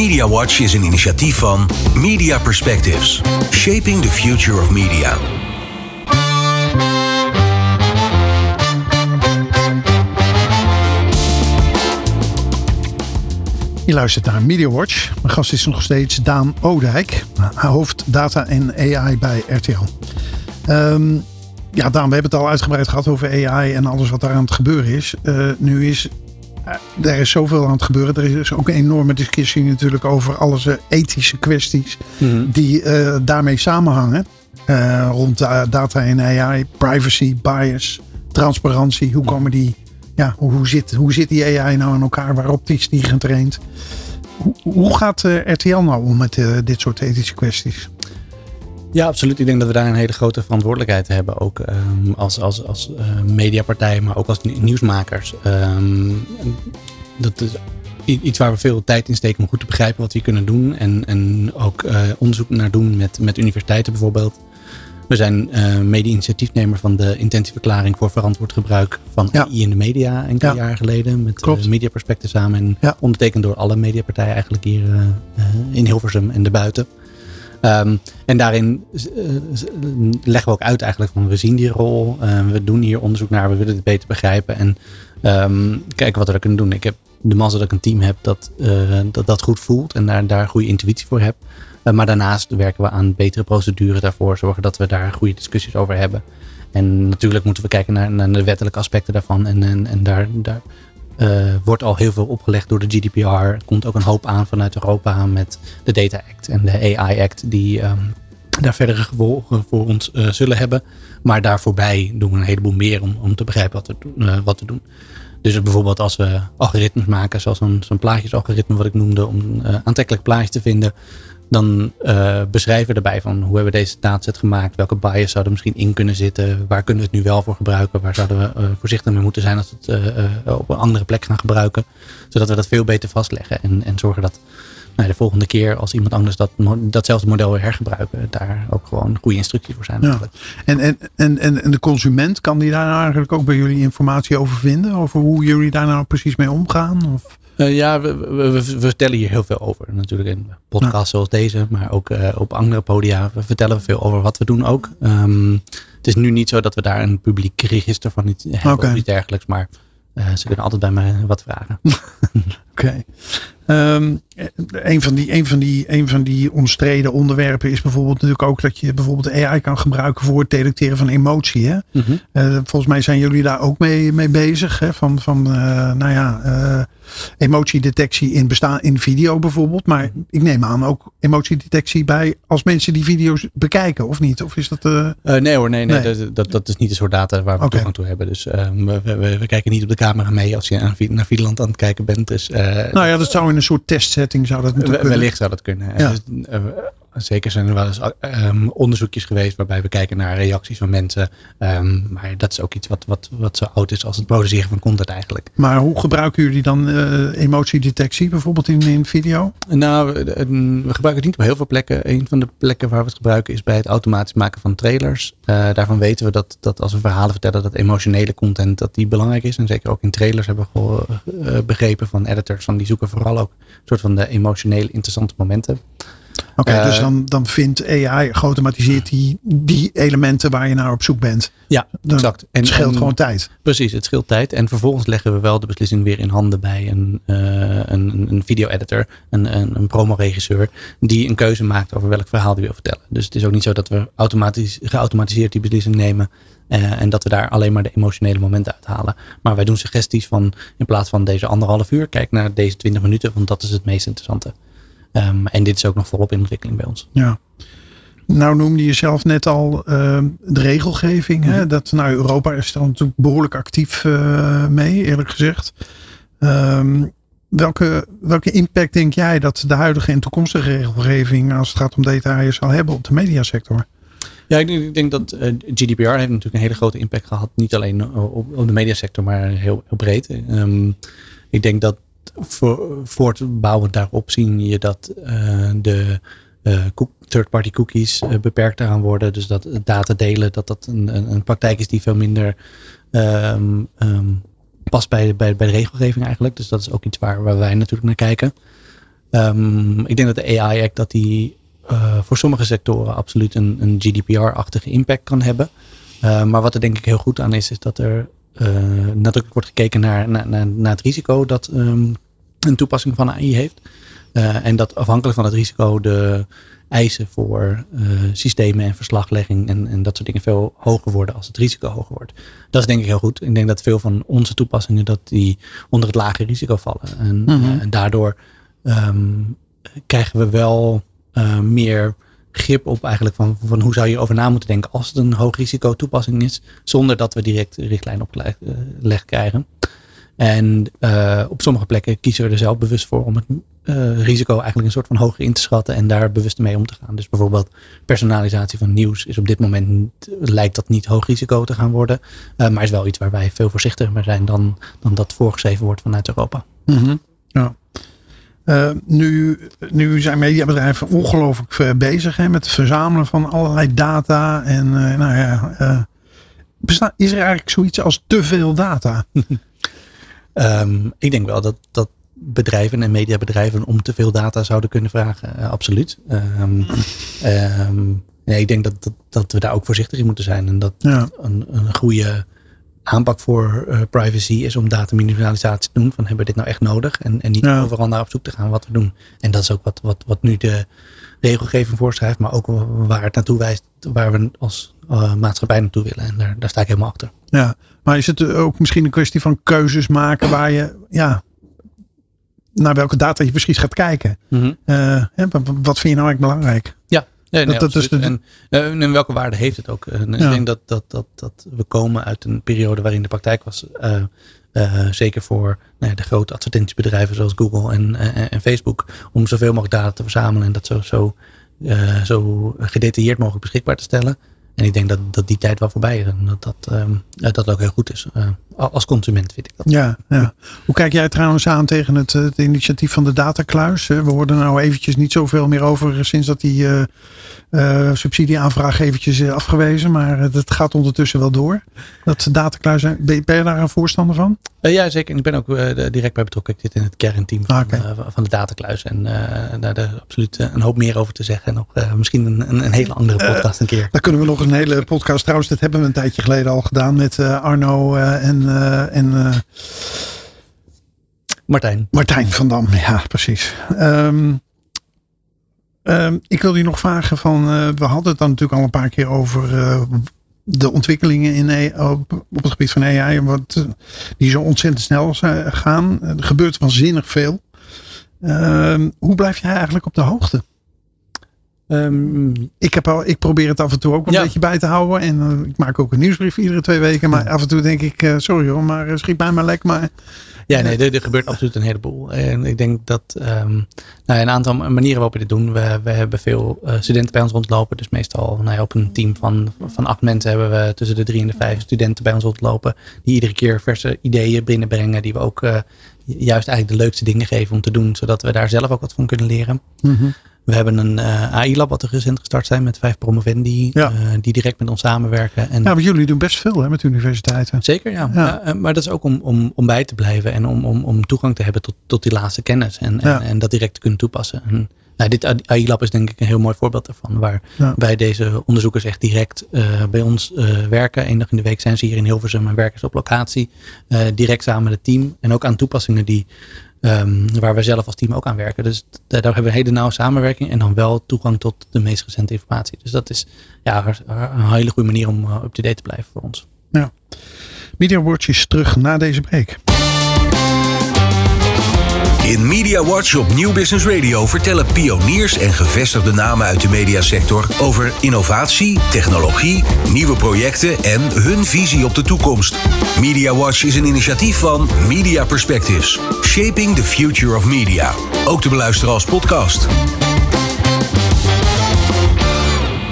Media Watch is een initiatief van Media Perspectives, Shaping the Future of Media. Je luistert naar Media Watch. Mijn gast is nog steeds Daan Odijk, hoofd data en AI bij RTL. Ehm, ja, Daan, we hebben het al uitgebreid gehad over AI en alles wat daar aan het gebeuren is. Uh, nu is er is zoveel aan het gebeuren. Er is ook een enorme discussie natuurlijk over alles ethische kwesties mhm. die uh, daarmee samenhangen. Uh, rond data en AI, privacy, bias, transparantie. Hoe komen die, ja, hoe, zit, hoe zit die AI nou in elkaar? Waarop is die getraind? Hoe, hoe gaat RTL nou om met dit soort ethische kwesties? Ja, absoluut. Ik denk dat we daar een hele grote verantwoordelijkheid hebben. Ook um, als, als, als uh, mediapartij, maar ook als nieuwsmakers. Um, dat is iets waar we veel tijd in steken om goed te begrijpen wat we kunnen doen. En, en ook uh, onderzoek naar doen met, met universiteiten bijvoorbeeld. We zijn uh, mede-initiatiefnemer van de intentieverklaring voor verantwoord gebruik van ja. AI in de media enkele ja. jaar geleden. Met uh, Mediaperspecten samen. En ja. ondertekend door alle mediapartijen eigenlijk hier in Hilversum en daarbuiten. Um, en daarin uh, leggen we ook uit eigenlijk van we zien die rol, uh, we doen hier onderzoek naar, we willen het beter begrijpen en um, kijken wat we er kunnen doen. Ik heb de mazzel dat ik een team heb dat uh, dat, dat goed voelt en daar, daar goede intuïtie voor heb. maar daarnaast werken we aan betere procedures daarvoor, zorgen dat we daar goede discussies over hebben. En natuurlijk moeten we kijken naar, naar de wettelijke aspecten daarvan en, en, en daar, daar uh, wordt al heel veel opgelegd door de GDPR. Er komt ook een hoop aan vanuit Europa met de Data Act en de AI Act, die um, daar verdere gevolgen voor ons uh, zullen hebben. Maar daar voorbij doen we een heleboel meer om, om te begrijpen wat we, uh, wat te doen. Dus bijvoorbeeld als we algoritmes maken, zoals zo'n plaatjesalgoritme wat ik noemde, om aantrekkelijk plaatjes te vinden, dan uh, beschrijven we erbij van hoe hebben we deze dataset gemaakt, welke bias zouden misschien in kunnen zitten, waar kunnen we het nu wel voor gebruiken, waar zouden we uh, voorzichtig mee moeten zijn als we het uh, op een andere plek gaan gebruiken, zodat we dat veel beter vastleggen en, en zorgen dat nou, de volgende keer als iemand anders dat, datzelfde model weer hergebruiken, daar ook gewoon goede instructies voor zijn. Ja. En, en, en, en de consument, kan die daar eigenlijk ook bij jullie informatie over vinden, over hoe jullie daar nou precies mee omgaan? Of? Uh, ja, we, we, we, vertellen hier heel veel over. Natuurlijk in podcasts zoals deze, maar ook uh, op andere podia. We vertellen veel over wat we doen ook. Um, het is nu niet zo dat we daar een publiek register van iets hebben okay. of iets dergelijks. Maar uh, ze kunnen altijd bij mij wat vragen. Oké. Okay. Um, een, van die, een, van die, een van die omstreden onderwerpen is bijvoorbeeld natuurlijk ook dat je bijvoorbeeld AI kan gebruiken voor het detecteren van emotie. Hè? Mm -hmm. uh, volgens mij zijn jullie daar ook mee, mee bezig. Hè? Van, van uh, nou ja, uh, emotiedetectie in, bestaan, in video bijvoorbeeld. Maar ik neem aan ook emotiedetectie bij als mensen die video's bekijken of niet? Of is dat, nee hoor, nee, nee, nee. Dat, dat, dat, is niet de soort data waar we okay. toegang toe hebben. Dus we, we, we, kijken niet op de camera mee als je aan, naar Videoland aan het kijken bent. Dus, nou ja, dat zou in een soort zou dat natuurlijk Wellicht zou dat kunnen. Ja. Dus, zeker zijn er wel eens um, onderzoekjes geweest waarbij we kijken naar reacties van mensen. Um, maar dat is ook iets wat, wat, wat zo oud is als het produceren van content eigenlijk. Maar hoe gebruiken jullie dan uh, emotiedetectie bijvoorbeeld in, in video? Nou, we, we gebruiken het niet op heel veel plekken. Een van de plekken waar we het gebruiken is bij het automatisch maken van trailers. Uh, daarvan weten we dat, dat als we verhalen vertellen dat emotionele content dat die belangrijk is. En zeker ook in trailers hebben we begrepen van editors van die zoeken vooral ook een soort van de emotionele interessante momenten. Oké, okay, dus eh, dan, dan vindt AI geautomatiseerd die, die elementen waar je naar op zoek bent. Ja, dan exact. En, het scheelt en, gewoon tijd. Precies, het scheelt tijd. En vervolgens leggen we wel de beslissing weer in handen bij een, uh, een, een video-editor, een, een, een promoregisseur, die een keuze maakt over welk verhaal die wil vertellen. Dus het is ook niet zo dat we automatisch, geautomatiseerd die beslissing nemen. Uh, en dat we daar alleen maar de emotionele momenten uithalen. Maar wij doen suggesties van in plaats van deze anderhalf uur, kijk naar deze twintig minuten, want dat is het meest interessante. Um, en dit is ook nog volop in ontwikkeling bij ons. Ja. Nou noemde je zelf net al uh, de regelgeving. Hè? Dat, nou, Europa is er natuurlijk behoorlijk actief uh, mee, eerlijk gezegd. Um, welke, welke impact denk jij dat de huidige en toekomstige regelgeving als het gaat om data zal hebben op de mediasector? Ja, ik denk, ik denk dat uh, GDPR heeft natuurlijk een hele grote impact gehad. Niet alleen op, op de mediasector, maar heel, heel breed. Um, ik denk dat voortbouwend daarop zien je dat uh, de uh, third-party cookies uh, beperkt eraan worden. Dus dat data delen, dat dat een, een, praktijk is die veel minder um, um, past bij, bij, bij de regelgeving eigenlijk. Dus dat is ook iets waar, waar wij natuurlijk naar kijken. Ehm, ik denk dat de AI Act dat die voor sommige sectoren absoluut een, een GDPR-achtige impact kan hebben. maar wat er denk ik heel goed aan is, is dat er nadrukkelijk wordt gekeken naar, naar, naar, het risico dat um, een toepassing van AI heeft. en dat afhankelijk van het risico de eisen voor uh, systemen en verslaglegging en, en dat soort dingen veel hoger worden als het risico hoger wordt. Dat is denk ik heel goed. Ik denk dat veel van onze toepassingen dat die onder het lage risico vallen. En, mhm. eh, en daardoor um, krijgen we wel meer grip op eigenlijk van, van hoe zou je over na moeten denken als het een hoog risico toepassing is, zonder dat we direct richtlijn opgelegd krijgen. En uh, op sommige plekken kiezen we er zelf bewust voor om het uh, risico eigenlijk een soort van hoger in te schatten en daar bewust mee om te gaan. Dus bijvoorbeeld personalisatie van nieuws is op dit moment lijkt dat niet hoog risico te gaan worden, uh, maar is wel iets waar wij veel voorzichtiger mee zijn dan, dan dat voorgeschreven wordt vanuit Europa. -hmm. ja. Nu, nu zijn mediabedrijven ongelooflijk bezig hè, met het verzamelen van allerlei data. En nou ja, bestaat, is er eigenlijk zoiets als te veel data? Um, ik denk wel dat, dat bedrijven en mediabedrijven om te veel data zouden kunnen vragen. Absoluut. Um, um, nee, ik denk dat, dat, dat, we daar ook voorzichtig in moeten zijn. En dat ja. een, een goede aanpak voor uh, privacy is om dataminimalisatie te doen. Van hebben we dit nou echt nodig? En, en niet ja. overal naar op zoek te gaan wat we doen. En dat is ook wat, wat, wat nu de regelgeving voorschrijft. Maar ook waar het naartoe wijst. Waar we als uh, maatschappij naartoe willen. En daar, daar sta ik helemaal achter. Ja, maar is het ook misschien een kwestie van keuzes maken waar je, ja, naar welke data je precies gaat kijken? Mm -hmm. uh, wat vind je nou eigenlijk belangrijk? Ja, nee, nee, dat, dat is de... en, en, welke waarde heeft het ook? En ja. Ik denk dat, dat, dat, dat we komen uit een periode waarin de praktijk was, uh, zeker voor nou ja, de grote advertentiebedrijven zoals Google en, en Facebook, om zoveel mogelijk data te verzamelen en dat zo, zo, zo gedetailleerd mogelijk beschikbaar te stellen. En ik denk dat, dat die tijd wel voorbij is. En dat dat, um, dat ook heel goed is. Uh, als consument vind ik dat. Ja, ja. Hoe kijk jij trouwens aan tegen het, het initiatief van de datakluis? We hoorden nou eventjes niet zoveel meer over sinds dat die subsidieaanvraag eventjes afgewezen. Maar het gaat ondertussen wel door. Dat datakluis, ben je daar een voorstander van? Ja, zeker. Ik ben ook direct bij betrokken. Ik zit in het kernteam van, okay. van de datakluis. En daar is absoluut een hoop meer over te zeggen. En ook misschien een, een, hele andere podcast een keer. Daar kunnen we nog een hele podcast. Trouwens, dat hebben we een tijdje geleden al gedaan met Arno en uh, en uh, Martijn. Martijn van Dam, ja, precies. Um, um, ik wil je nog vragen van, uh, we hadden het dan natuurlijk al een paar keer over de ontwikkelingen in, e, op, op, het gebied van AI, wat, die zo ontzettend snel gaan. Er gebeurt waanzinnig veel. Um, hoe blijf jij eigenlijk op de hoogte? Um, ik, heb al, ik probeer het af en toe ook een beetje bij te houden. En uh, ik maak ook een nieuwsbrief iedere twee weken. Maar af en toe denk ik, uh, sorry hoor, maar uh, schiet bij mij lek. Maar, ja, nee, er, er, gebeurt absoluut een heleboel. En ik denk dat um, nou, een aantal manieren waarop we dit doen. We, we hebben veel studenten bij ons rondlopen. Dus meestal nou ja, op een team van, van acht mensen hebben we tussen de drie en de vijf studenten bij ons rondlopen. Die iedere keer verse ideeën binnenbrengen. Die we ook juist eigenlijk de leukste dingen geven om te doen. Zodat we daar zelf ook wat van kunnen leren. Mm -hmm. We hebben een uh, AI-lab wat er recent gestart zijn met vijf promovendi ja. uh, die direct met ons samenwerken. En ja, maar jullie doen best veel hè, met universiteiten. Zeker, ja. ja. Uh, maar dat is ook om, om, om bij te blijven en om, om, om toegang te hebben tot, tot die laatste kennis en, en, en, dat direct te kunnen toepassen. En, nou, dit AI-lab is denk ik een heel mooi voorbeeld daarvan, waar wij deze onderzoekers echt direct bij ons werken. Eén dag in de week zijn ze hier in Hilversum en werken ze op locatie, direct samen met het team en ook aan toepassingen die Um, waar we zelf als team ook aan werken. Dus daar hebben we een hele nauwe samenwerking en dan wel toegang tot de meest recente informatie. Dus dat is ja, een hele goede manier om uh, up-to-date te blijven voor ons. Ja. Media is terug na deze break. In Media Watch op Nieuw Business Radio vertellen pioniers en gevestigde namen uit de mediasector over innovatie, technologie, nieuwe projecten en hun visie op de toekomst. Media Watch is een initiatief van Media Perspectives, Shaping the Future of Media. Ook te beluisteren als podcast.